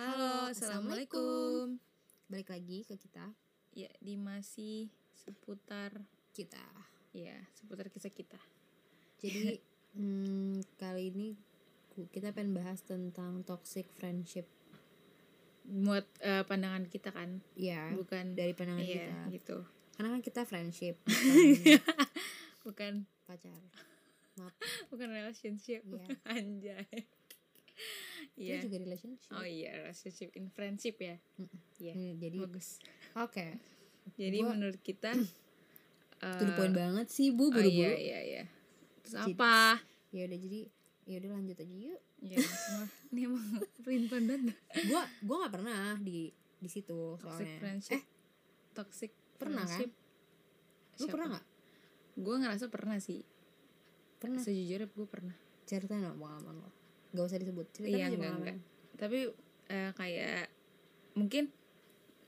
Halo, assalamualaikum. Balik lagi ke kita, Ya, di masih seputar kita. ya seputar kisah kita. Jadi hmm, kali ini kita pengen bahas tentang toxic friendship. Buat eh, pandangan kita kan, Ya, bukan dari pandangan iya, kita. gitu. Karena kan kita friendship, bukan Bukan pacar. Maaf, bukan relationship. Iya. Anjay. Itu Iya. juga relationship. Oh iya, relationship in friendship ya. Iya. Hmm, jadi, oke. Bagus. Jadi Gua- menurut kita the eh, point banget sih, Bu, oh, buru-buru. iya iya iya. Terus apa? Ya udah jadi ya udah lanjut aja yuk. Ya, semua ini emang pelin-pelan banget. gua gua nggak pernah di di situ Toxic soalnya. friendship. Eh, Toxic pernah kan? friendship. lu pernah nggak? Gue ngerasa pernah sih. Pernah. Sejujurnya gue pernah. Ceritain dong pengalaman lo. Gak usah disebut. Ceritain Iya aja enggak enggak. Tapi eh, kayak mungkin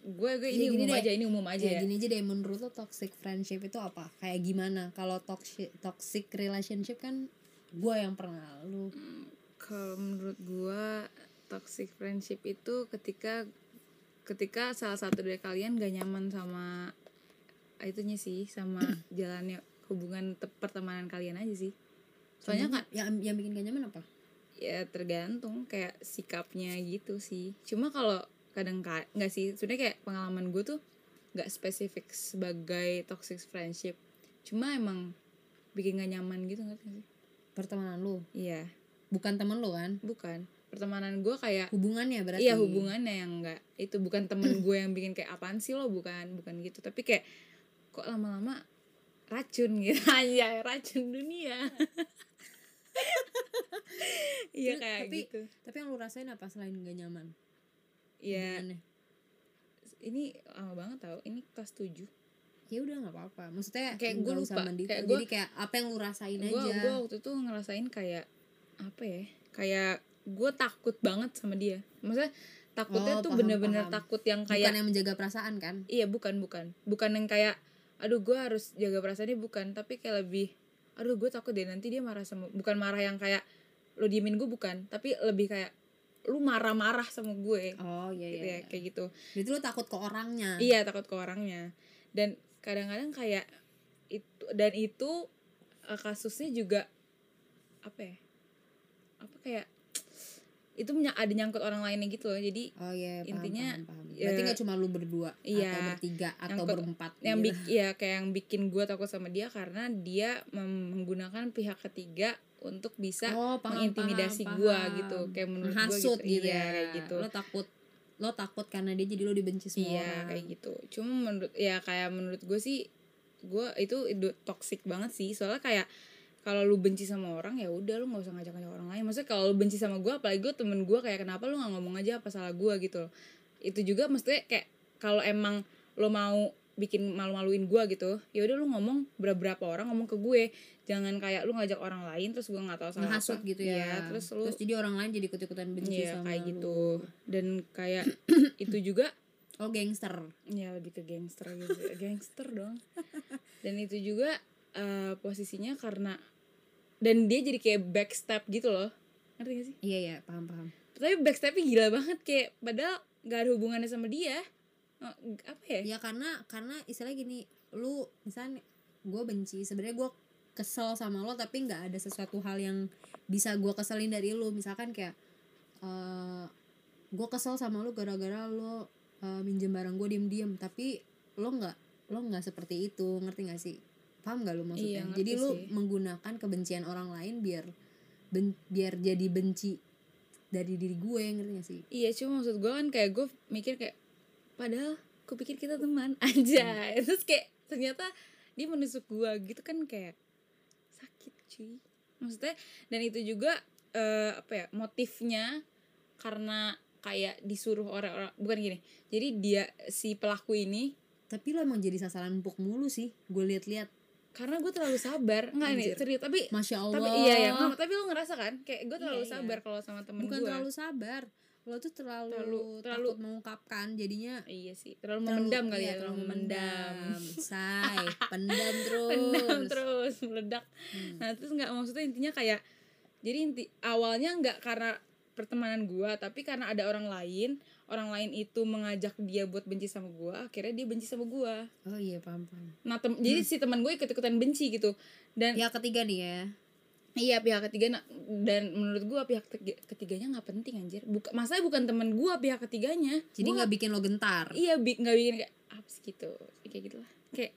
gue gue Ya, ini umum deh. aja ini umum aja ya, ya. gini aja deh menurut lo toxic friendship itu apa kayak gimana kalau toxic toxic relationship kan gue yang pernah lu Kalau menurut gue toxic friendship itu ketika ketika salah satu dari kalian gak nyaman sama itunya sih sama jalannya hubungan te- pertemanan kalian aja sih. Soalnya kan yang yang bikin gak nyaman apa ya tergantung kayak sikapnya gitu sih. Cuma kalau kadang ka- nggak sih sebenarnya kayak pengalaman gue tuh nggak spesifik sebagai toxic friendship. Cuma emang bikin gak nyaman gitu ngerti gak sih? Pertemanan lu? Iya. Bukan temen lu kan? Bukan. Pertemanan gue kayak hubungannya berarti? Iya hubungannya yang nggak itu bukan temen gue yang bikin kayak apaan sih lo? Bukan bukan gitu. Tapi kayak kok lama-lama racun gitu? Aja racun dunia iya kayak tapi gitu tapi yang lu rasain apa selain gak nyaman Iya, ini lama banget tau. Ini kelas 7 ya udah nggak apa-apa maksudnya Kayak gua usah lupa. mendetail. Kayak gua- jadi kayak apa yang lu rasain Gue aja gua waktu itu ngerasain kayak apa ya? Kayak gue takut banget sama dia. Maksudnya takutnya Oh, tuh bener-bener takut yang bukan kayak yang menjaga perasaan kan iya bukan bukan bukan yang kayak aduh gue harus jaga perasaannya bukan tapi kayak lebih aduh gue takut deh nanti dia marah sama bukan marah yang kayak lo diemin gue bukan tapi lebih kayak lu marah-marah sama gue. Oh iya gitu iya, ya kayak gitu. Berarti lu takut ke orangnya. Iya takut ke orangnya. Dan kadang-kadang kayak itu dan itu eh, kasusnya juga apa ya apa kayak itu ada nyangkut orang lainnya gitu loh jadi Oh iya, paham, Intinya, paham, paham. Berarti nggak cuma lu berdua iya, atau bertiga atau nyangkut- berempat. yang gitu. bik ya kayak yang bikin gue takut sama dia karena dia menggunakan pihak ketiga untuk bisa oh, paham, mengintimidasi paham. gitu, kayak menurut Menghasut gitu. gitu, Iya, ya. kayak gitu. Lo takut lo takut karena dia jadi lo dibenci semua Iya orang. kayak gitu. Cuma menurut ya kayak menurut gue sih gue itu itu toxic banget sih. Soalnya kayak kalau lu benci sama orang ya udah lu nggak usah ngajak-ngajak orang lain. Maksudnya kalau lu benci sama gue apalagi gue temen gue kayak kenapa lu nggak ngomong aja apa salah gue gitu. loh. Itu juga maksudnya kayak kalau emang lo mau bikin malu-maluin gue gitu ya udah lu ngomong beberapa orang ngomong ke gue jangan kayak lu ngajak orang lain terus gue nggak tahu salah Menghasut apa. gitu ya. Iya, terus lu jadi orang lain jadi ikut-ikutan benci Iya sama kayak lu. gitu dan kayak itu juga Oh, gangster. ya lebih ke gangster gitu gangster dong dan itu juga eh, posisinya karena dan dia jadi kayak backstep gitu loh. Ngerti gak sih? Iya, iya, paham, paham. tapi backstepnya gila banget kayak padahal nggak ada hubungannya sama dia. Oh, apa ya? Ya karena karena istilahnya gini, lu misalnya gue benci, sebenarnya gue kesel sama lo tapi nggak ada sesuatu hal yang bisa gue keselin dari lu. Misalkan kayak eh gue kesel sama lu gara-gara lo eh, minjem barang gue diem-diem tapi lo nggak lo nggak seperti itu. Ngerti gak sih paham gak lu maksudnya? Iya, jadi lu sih. menggunakan kebencian orang lain biar ben- biar jadi benci dari diri gue ngerti gak sih? Iya cuma maksud gue kan kayak gue mikir kayak padahal gue pikir kita teman aja. Terus kayak ternyata dia menusuk gue gitu kan kayak sakit cuy. Maksudnya dan itu juga eh, apa ya motifnya karena kayak disuruh orang-orang bukan gini. Jadi dia si pelaku ini tapi lo emang jadi sasaran empuk mulu sih gue liat-liat karena gue terlalu sabar nggak nih serius tapi masya allah. tapi iya. Ya nggak, tapi lo ngerasa kan? Kayak gue terlalu Iya, iya. sabar kalau sama temen bukan gue terlalu sabar. Lo tuh terlalu, Terlalu- takut terlalu- mengungkapkan jadinya iya sih terlalu, terlalu- memendam kali iya, ya terlalu memendam. say pendam terus. Pendam terus meledak. Hmm. nah terus nggak maksudnya intinya kayak jadi inti awalnya nggak karena pertemanan gua tapi karena ada orang lain orang lain itu mengajak dia buat benci sama gua akhirnya dia benci sama gua. Oh iya paham paham. Nah tem- jadi si teman gue ikut ikutan benci gitu. Dan ya ketiga nih ya iya pihak ketiga nah, dan menurut gua pihak ketiga- ketiganya nggak penting anjir. Bukan masalahnya bukan teman gua pihak ketiganya. Jadi nggak bikin lo gentar. Iya bi- nggak bikin kayak apa sih gitu kayak gitu lah kayak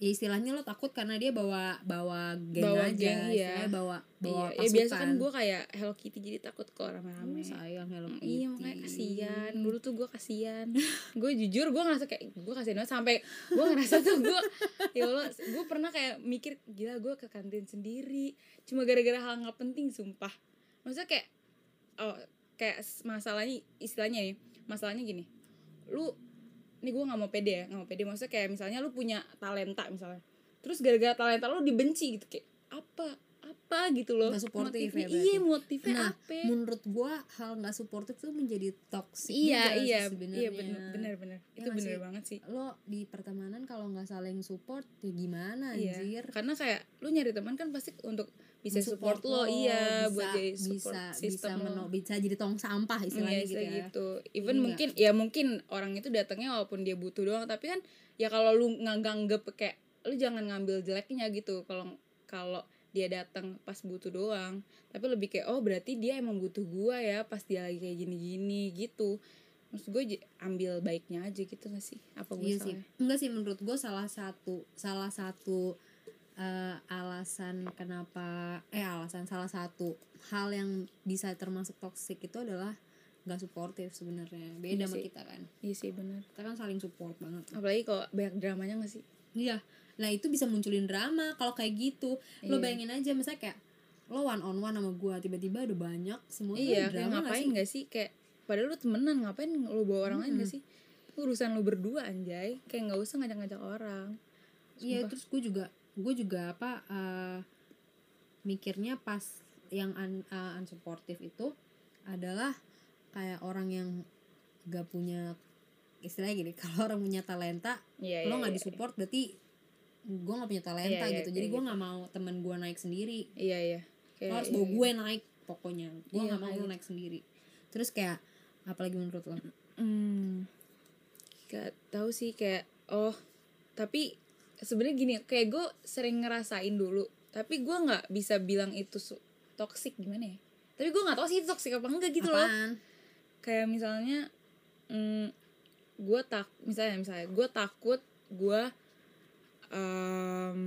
ya istilahnya lo takut karena dia bawa bawa geng Bawa aja geng, iya. bawa bawa iya, ya biasa kan gue kayak Hello Kitty jadi takut ke orang Oh, sayang Hello Mm, Kitty. Iya makanya kasihan. Dulu tuh gue kasihan. Gue jujur gue ngerasa kayak Gue kasihan banget Sampai gue ngerasa tuh gue Ya Allah Gue pernah kayak mikir Gila gue ke kantin sendiri. Cuma gara-gara hal gak penting sumpah. Maksudnya kayak oh, Kayak masalahnya Istilahnya nih Masalahnya gini. Lu Ini gue gak mau pede ya Gak mau pede. Maksudnya kayak misalnya lu punya talenta misalnya. Terus gara-gara talenta lu dibenci gitu Kayak apa? Apa? gitu loh. Nggak suportif Motifnya- ya berarti. Iya motifnya Nah, apa? menurut gua hal nggak suportif tuh menjadi toxic iya juga iya. Sih sebenarnya. iya bener bener bener. Ya itu nggak bener sih? banget sih. Lo di pertemanan kalau nggak saling support ya gimana iya anjir? karena kayak lu nyari teman kan pasti untuk bisa support lo iya bisa, buat jadi support bisa sistem bisa lo meno- bisa jadi tong sampah istilahnya Iya, gitu ya gitu. Even Iya. mungkin ya mungkin orang itu datangnya walaupun dia butuh doang, tapi kan ya kalau lu nganggap kayak lu jangan ngambil jeleknya gitu. Kalau kalau dia datang pas butuh doang, tapi lebih kayak oh berarti dia emang butuh gua ya pas dia lagi kayak gini-gini gitu. Maksud gue ambil baiknya aja gitu gak sih? Apa gue iya sih salah? enggak sih menurut gue salah satu salah satu eh, alasan kenapa eh alasan salah satu hal yang bisa termasuk toxic itu adalah nggak suportif sebenarnya beda Iya sama sih. kita kan Iya sih benar. kita kan saling support banget Apalagi kalau banyak dramanya gak sih? Iya, nah itu bisa munculin drama kalau kayak gitu. Lo Iya. bayangin aja misalnya kayak lo one on one sama gua tiba-tiba ada banyak semua iya, kayak drama nggak ngapain sih? gak sih? Kayak padahal lu temenan ngapain lu bawa orang lain gak sih? Urusan lu berdua anjay. Kayak nggak usah ngajak-ngajak orang. Iya, terus gue juga gue juga apa eh, mikirnya pas yang un, uh, unsupportive itu adalah kayak orang yang gak punya istilahnya gini kalau orang punya talenta Iya, lo iya, nggak iya. disupport berarti gue nggak punya talenta Iya, iya, gitu jadi kayak gue nggak mau temen gue naik sendiri Iya, iya. Kayak, lo harus iya, bawa iya. gue naik pokoknya gue Iya, nggak mau lo naik sendiri terus kayak apalagi menurut lo Hmm. Gak tahu sih kayak oh tapi sebenarnya gini kayak gue sering ngerasain dulu tapi gue nggak bisa bilang itu toxic gimana ya? Tapi gue nggak tahu sih itu toxic apa enggak gitu loh. Apaan? Kayak misalnya mm, gue tak misalnya misalnya gue takut gue em,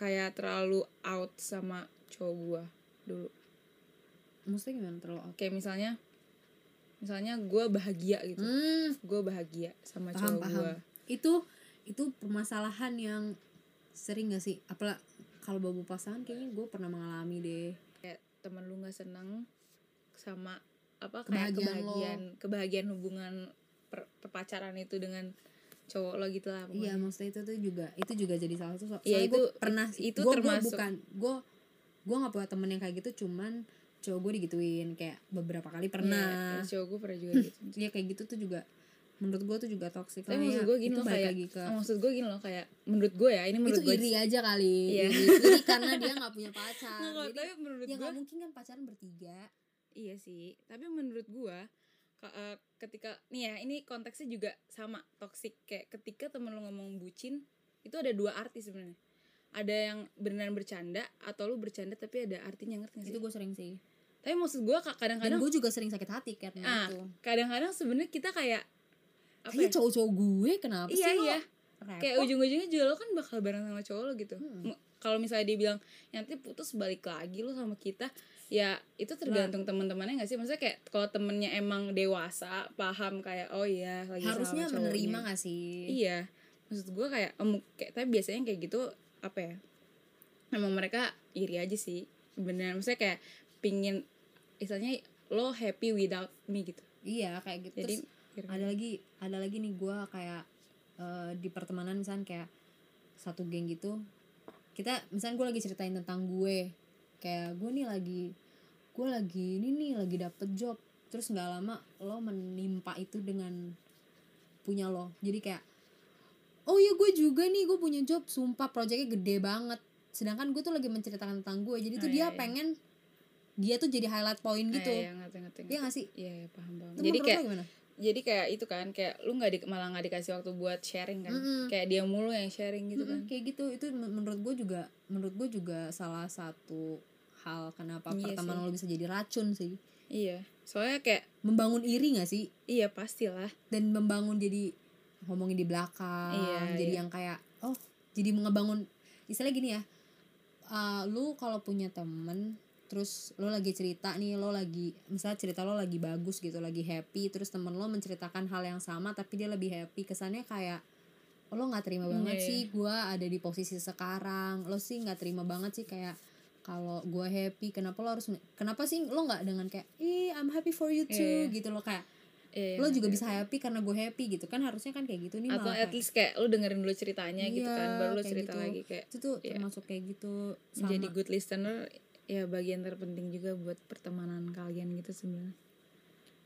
kayak terlalu out sama cowok gue dulu. Maksudnya gimana terlalu out? kayak misalnya misalnya gue bahagia gitu. Hmm, gue bahagia sama Paham, cowok gue. itu itu permasalahan yang sering gak sih apalagi kalau babu pasangan kayaknya gue pernah mengalami deh kayak temen lu nggak seneng sama apa kayak Kebahagiaan lo. kebahagiaan kebahagiaan hubungan per- perpacaran itu dengan cowok lo gitu lah pokoknya. iya maksudnya itu tuh juga itu juga jadi salah satu so- Iya, soalnya itu- pernah itu gue termasuk. bukan gue gue nggak punya temen yang kayak gitu cuman cowok gue digituin kayak beberapa kali pernah cowok gue pernah juga gitu Iya kayak gitu tuh juga menurut gue tuh juga toxic tapi maksud ya. gue gini itu loh kayak lagi ke maksud gue gini loh kayak menurut gue ya ini itu menurut gue iri aja kali. Iya. iri, iri karena dia nggak punya pacar. Nggak, jadi tapi menurut ya gue mungkin kan pacaran bertiga. Iya sih tapi menurut gue eh, ketika nih ya ini konteksnya juga sama toxic. Kayak ketika temen lo ngomong bucin itu ada dua arti sebenarnya. Ada yang beneran bercanda atau lu bercanda tapi ada artinya ngerti gak sih? itu gue sering sih. Tapi maksud gue dan kadang-kadang gue juga sering sakit hati karena ah itu. kadang-kadang sebenarnya kita kayak apa kayaknya ya? cowok-cowok gue kenapa iya sih lo iya repot? kayak ujung-ujungnya juga lo kan bakal bareng sama cowok lo gitu. Hmm. Kalau misalnya dia bilang nanti putus balik lagi lo sama kita ya itu tergantung teman-temannya gak sih? Maksudnya kayak kalau temennya emang dewasa paham kayak oh iya lagi sama harusnya cowoknya. menerima gak sih? Iya. Maksud gue kayak em, kayak tapi biasanya kayak gitu apa ya emang mereka iri aja sih beneran. Maksudnya kayak pingin istilahnya lo happy without me gitu. Iya kayak gitu. Jadi Terus ada lagi ada lagi nih gue kayak eh, di pertemanan misalnya kayak satu geng gitu. Kita misalnya gue lagi ceritain tentang gue kayak gue nih lagi gue lagi ini nih lagi dapet job terus nggak lama lo menimpa itu dengan punya lo. Jadi kayak oh iya gue juga nih gue punya job sumpah proyeknya gede banget. Sedangkan gue tuh lagi menceritakan tentang gue jadi tuh Oh, dia iya, iya. pengen dia tuh jadi highlight point gitu. Eh, iya ngerti ngerti Iya gak sih? Iya iya, paham paham Itu jadi kayak gimana jadi kayak itu kan kayak lu nggak di, malah nggak dikasih waktu buat sharing kan. Mm-mm. kayak dia mulu yang sharing gitu kan. Mm-mm, kayak gitu. Itu men- menurut gue juga menurut gue juga salah satu hal kenapa Iya pertemanan lo bisa jadi racun sih. Iya. Soalnya kayak membangun iri gak sih? Iya pastilah. Dan membangun jadi ngomongin di belakang Iya, jadi iya. yang kayak oh jadi ngebangun istilah gini ya uh, lu kalau punya temen terus lo lagi cerita nih lo lagi misalnya cerita lo lagi bagus gitu lagi happy terus temen lo menceritakan hal yang sama tapi dia lebih happy kesannya kayak "Oh, lo nggak terima banget Iya, sih gua ada di posisi sekarang lo sih nggak terima banget sih kayak kalau gua happy kenapa lo harus kenapa sih lo nggak dengan kayak ih I'm happy for you too Iya. gitu lo kayak iya, lo juga bisa ngerti. happy karena gue happy gitu kan harusnya kan kayak gitu nih atau malah at kayak- least kayak lu dengerin dulu ceritanya gitu Iya, kan baru kayak cerita gitu. lagi kayak itu tuh Iya. termasuk kayak gitu sama jadi good listener ya bagian terpenting juga buat pertemanan kalian gitu sebenarnya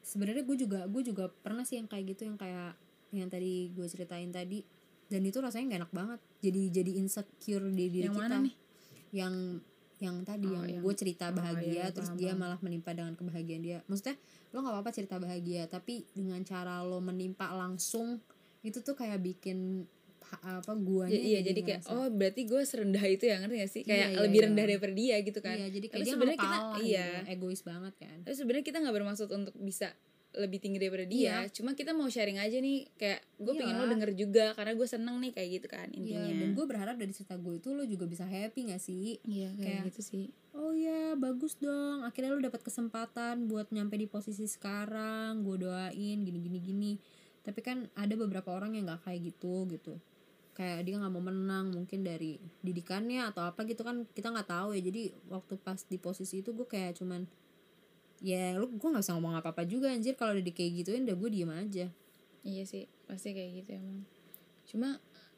sebenarnya gue juga gue juga pernah sih yang kayak gitu yang kayak yang tadi gue ceritain tadi. Dan itu rasanya gak enak banget. Jadi jadi insecure di diri yang kita. mana nih? Yang yang tadi Oh, yang, yang- gue cerita oh, bahagia iya, iya, terus paham, dia malah menimpa dengan kebahagiaan dia. Maksudnya lo nggak apa-apa cerita bahagia tapi dengan cara lo menimpa langsung itu tuh kayak bikin apa guanya Ya, iya jadi kayak ngerasa- oh berarti gue serendah itu ya ngerti gak sih Iya, kayak iya, lebih iya. rendah daripada dia gitu kan iya jadi kayak sebenarnya kita- iya. gitu, egois banget kan tapi sebenarnya kita nggak bermaksud untuk bisa lebih tinggi daripada dia Iya. cuma kita mau sharing aja nih kayak gue pengen lo Iyalah. denger juga karena gue seneng nih kayak gitu kan Iya, intinya dan gue berharap dari cerita gue itu lo juga bisa happy gak sih? iya kayak kayak gitu sih Oh ya bagus dong, akhirnya lo dapat kesempatan buat nyampe di posisi sekarang, gue doain gini gini gini. Tapi kan ada beberapa orang yang nggak kayak gitu gitu, kayak dia nggak mau menang mungkin dari didikannya atau apa gitu kan kita nggak tahu ya. Jadi waktu pas di posisi itu gue kayak cuman ya lu gue nggak bisa ngomong apa apa juga anjir. Kalau udah di kayak gituin udah gue diem aja. iya sih pasti kayak gitu emang. Cuma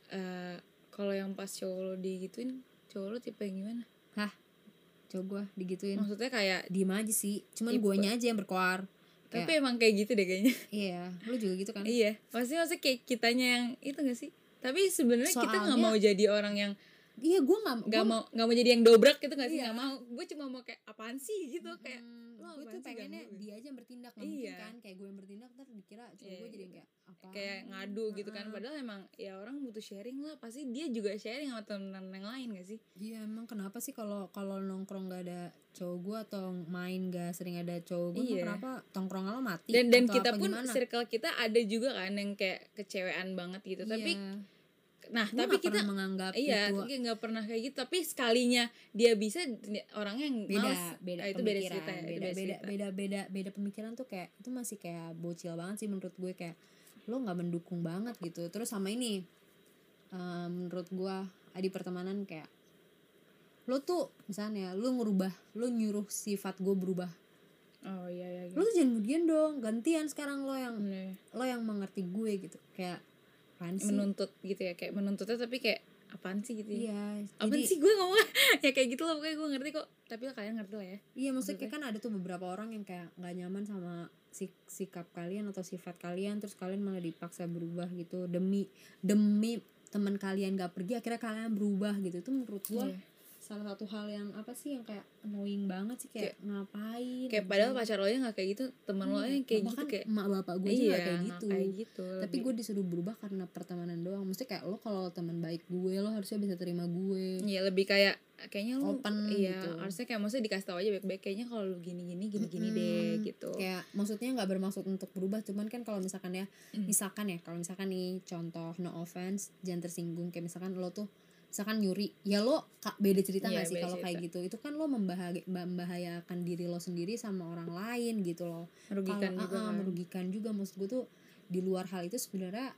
eh kalau yang pas cowok lo digituin cowok lo tipe yang gimana? Coba gue digituin. Maksudnya kayak diem aja sih, cuman guanya aja yang berkoar. tapi emang kayak gitu deh kayaknya. Iya, lu juga gitu kan? iya pasti maksudnya kayak kitanya yang itu gak sih tapi sebenarnya kita nggak mau jadi orang yang Iya, gue nggak nggak mau nggak mau jadi yang dobrak gitu gak sih Iya. nggak mau gue cuma mau kayak apaan sih gitu kayak lo gue tuh pengennya ganggu? dia aja yang bertindak nggak mungkin Iya. kan kayak gue yang bertindak ntar dikira cuma Iya, gue jadi iya. yang kayak apa kayak ngadu gitu kan padahal emang ya orang butuh sharing lah pasti dia juga sharing sama teman yang lain gak sih iya emang kenapa sih kalau kalau nongkrong gak ada cowok gue atau main gak sering ada cowok gue Iya. kenapa tongkrong lo mati dan dan kita pun gimana? circle kita ada juga kan yang kayak kecewean banget gitu tapi Iya. Nah Gua tapi kita menganggap iya itu kayak nggak pernah kayak gitu tapi sekalinya dia bisa orangnya yang beda males. beda Ah, itu beda cerita ya beda beda cerita. beda beda beda pemikiran tuh kayak itu masih kayak bocil banget sih menurut gue kayak lo nggak mendukung banget gitu terus sama ini eh, menurut gue di pertemanan kayak lo tuh misalnya lo ngerubah lo nyuruh sifat gue berubah oh iya iya lo tuh jangan kemudian dong gantian sekarang lo yang Iya. lo yang mengerti gue gitu kayak apaan sih? menuntut gitu ya kayak menuntutnya tapi kayak apaan sih? gitu ya. Iya apaan jadi sih gue ngomong? Ya kayak gitu lah pokoknya gue ngerti kok. Tapi kalian ngerti lah ya iya maksudnya kayak kan ada tuh beberapa orang yang kayak nggak nyaman sama sik- sikap kalian atau sifat kalian terus kalian malah dipaksa berubah gitu demi demi teman kalian gak pergi akhirnya kalian berubah gitu. Itu menurut gua Iya. Salah satu hal yang apa sih yang kayak annoying banget sih kayak, ngapain kayak anjing. padahal pacar lo nya nggak kayak gitu teman lo nya kayak gitu kayak emak bapak gue juga iya kayak gitu kayak gitu tapi gue disuruh berubah karena pertemanan doang mesti kayak lo kalau teman baik gue lo harusnya bisa terima gue Iya lebih kayak kayaknya lu Open iya gitu. harusnya kayak maksudnya dikasih tahu aja baik-baik kayaknya kalau lu gini gini gini gini Mm-mm. deh gitu kayak maksudnya nggak bermaksud untuk berubah cuman kan kalau misalkan ya Mm. misalkan ya kalau misalkan nih contoh no offense jangan tersinggung kayak misalkan lo tuh misalkan nyuri ya lo beda cerita Iya, nggak sih beda kalau kayak gitu? Itu kan lo membahagi- membahayakan diri lo sendiri sama orang lain gitu loh. Merugikan Kalau- juga ah, kan. merugikan juga. Maksud gue tuh di luar hal itu sebenarnya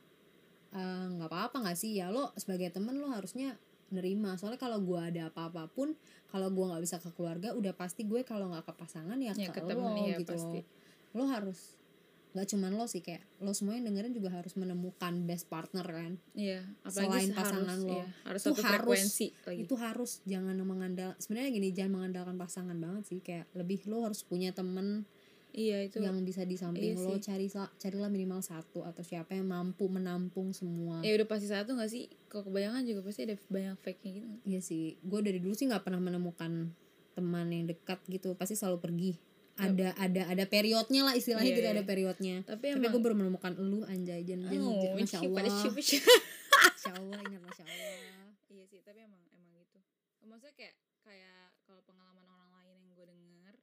eh, nggak apa-apa nggak sih? Ya lo sebagai temen lo harusnya nerima. Soalnya kalau gue ada apa-apa pun kalau gue nggak bisa ke keluarga udah pasti gue kalau nggak ke pasangan ya, Ya, ke, ke temen, lo iya, gitu pasti. lo lo harus nggak cuman lo sih kayak lo semua yang dengerin juga harus menemukan best partner kan. Iya selain apalagi pasangan harus, lo. iya, harus Itu satu harus- frekuensi lagi. itu harus jangan mengandal sebenarnya gini jangan mengandalkan pasangan banget sih kayak lebih lo harus punya temen iya itu. yang bisa di samping Iya lo sih. cari carilah minimal satu atau siapa yang mampu menampung semua. Ya udah pasti satu gak sih? Kalau kebanyakan juga pasti ada banyak fake nya gitu Iya sih gue dari dulu sih nggak pernah menemukan teman yang dekat gitu pasti selalu pergi ada ada ada periodnya lah istilahnya Iya, gitu iya. ada periodnya. Tapi tapi emang aku baru menemukan lu anjay jen. Jen oh, jen, masya allah. masya allah ingat masya allah. Iya sih tapi emang emang gitu. Maksudnya kayak kayak kalau pengalaman orang lain yang gue denger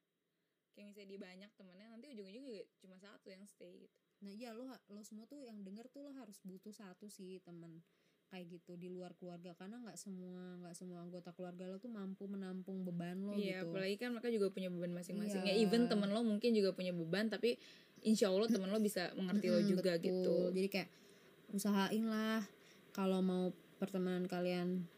kayak misalnya di banyak temennya nanti ujung-ujungnya juga cuma satu yang stay gitu. Nah iya lo lo semua tuh yang denger tuh lo harus butuh satu sih teman kayak gitu di luar keluarga karena nggak semua nggak semua anggota keluarga lo tuh mampu menampung beban lo iya gitu apalagi kan mereka juga punya beban masing-masing ya Iya. even temen lo mungkin juga punya beban tapi insya allah temen lo bisa mengerti lo juga betul. gitu jadi kayak usahain lah kalau mau pertemanan kalian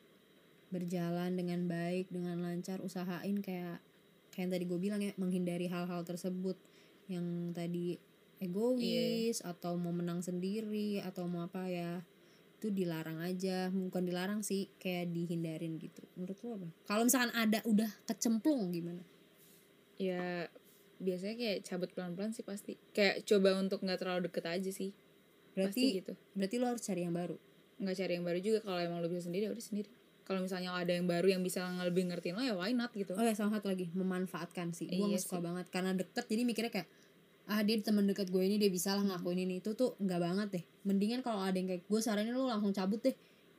berjalan dengan baik dengan lancar usahain kayak kayak yang tadi gue bilang ya menghindari hal-hal tersebut yang tadi egois Iya. atau mau menang sendiri atau mau apa ya itu dilarang aja bukan dilarang sih kayak dihindarin gitu. Menurut lo apa? Kalau misalkan ada udah kecemplung gimana? Ya biasanya kayak cabut pelan-pelan sih pasti. Kayak coba untuk nggak terlalu deket aja sih. Pasti berarti gitu. berarti lo harus cari yang baru? Nggak cari yang baru juga. Kalau emang lo bisa sendiri ya udah sendiri. Kalau misalnya ada yang baru yang bisa lebih ngertiin lo ya why not gitu. Oh ya sama satu lagi memanfaatkan sih. Gue Iya suka sih. banget karena deket jadi mikirnya kayak ah dia teman deket gue ini dia bisa lah ngakuin ini itu tuh nggak banget deh. Mendingan kalau ada yang kayak gue saranin lu langsung cabut deh.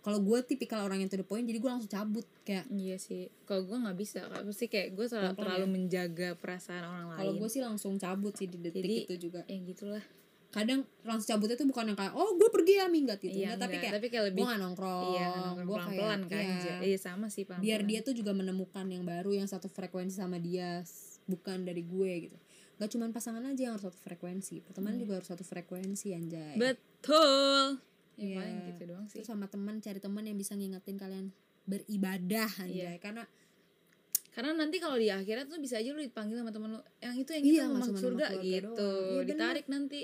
Kalau gue tipikal orang yang to the point jadi gue langsung cabut kayak iya sih kalau gue nggak bisa pasti kayak gue terlalu, terlalu menjaga perasaan orang lain kalau gue sih langsung cabut sih di detik Jadi, itu juga. ya gitulah Kadang langsung cabutnya tuh bukan yang kayak oh gue pergi ya minggat gitu. iya tapi kayak tapi kayak lebih gue gak nongkrong. iya nongkrong Gue kayak, kan iya. Iya sama sih pelan biar dia tuh juga menemukan yang baru yang satu frekuensi sama dia bukan dari gue gitu gak cuman pasangan aja yang harus satu frekuensi pertemanan Hmm. juga harus satu frekuensi anjay betul ya Iya. paling gitu doang sih Terus sama teman cari teman yang bisa ngingetin kalian beribadah anjay Iya. karena karena nanti kalau di akhirat tuh bisa aja lu dipanggil sama temen lu yang itu yang Iya, itu masuk surga gitu bener. ditarik nanti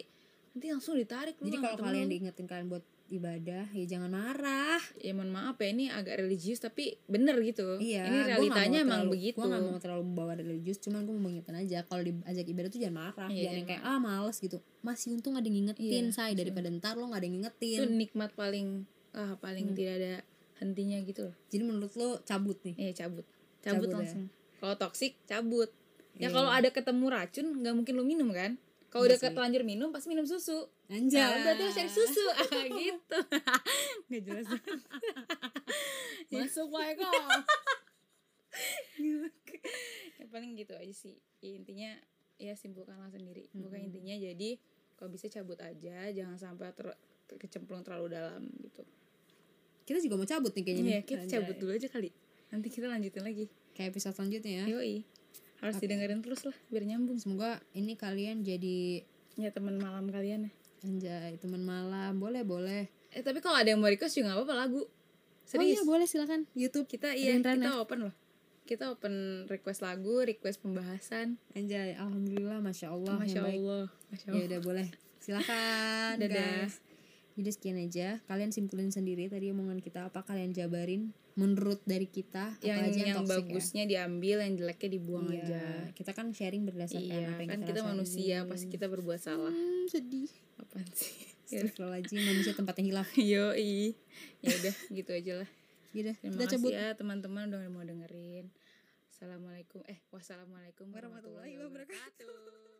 nanti langsung ditarik lu jadi kalau kalian lu. diingetin kalian buat ibadah ya jangan marah. Ya mohon maaf ya ini agak religius tapi bener gitu. Iya ini realitanya mau emang terlalu- begitu. gua gak mau terlalu membawa religius cuman gue mau mengingatkan aja kalau diajak ibadah tuh jangan marah Iya, jangan yang kayak ah males gitu. Masih untung ada yang ngingetin Iya, say. Daripada ntar lo gak ada yang itu ngingetin nikmat paling ah paling Hmm. tidak ada hentinya gitu. Loh jadi menurut lo cabut nih? Eh cabut. Cabut, Cabut ya? langsung. Kalau toksik cabut. Ya Iya. kalau ada ketemu racun nggak mungkin lu minum kan kalau Iya udah sih. terlanjur minum pasti minum susu Anjay. Nah, berarti harus cari susu ah, gitu nggak jelas Masuk Pak Eko. ya paling gitu aja sih ya, intinya ya simpulkanlah sendiri bukan Mm-mm. intinya jadi kalau bisa cabut aja jangan sampai ter kecemplung terlalu dalam gitu Kita juga mau cabut nih kayaknya. Iya nih. kita Anjay. cabut dulu aja kali nanti kita lanjutin lagi Kayak episode selanjutnya ya. yoi harus Oke. didengerin terus lah biar nyambung Semoga ini kalian jadi ya teman malam kalian ya anjay teman malam. Boleh, boleh. eh tapi kalau ada yang mau request juga nggak apa-apa lagu Oh serius iya, boleh silakan. YouTube kita iya kita ya? open loh kita open request lagu request pembahasan Anjay, alhamdulillah, masya Allah. masya allah Ya allah udah boleh. Silakan. Dadah. guys. Jadi sekian aja. Kalian simpulin sendiri tadi omongan kita apa kalian jabarin menurut dari kita yang apa aja yang, yang toxic ya. bagusnya diambil yang jeleknya dibuang Iya, aja kita kan sharing berdasarkan iya apa yang kan kita, kita manusia pasti kita berbuat salah Hmm, sedih. apaan sih Ya. Astagfirullahaladzim, manusia tempatnya hilaf. Yoi. Ya udah gitu aja lah. Yaudah, Terima kita kasih cabut. ya teman-teman udah mau dengerin. Assalamualaikum. Eh, wassalamualaikum Warahmatullahi warahmatullahi wabarakatuh.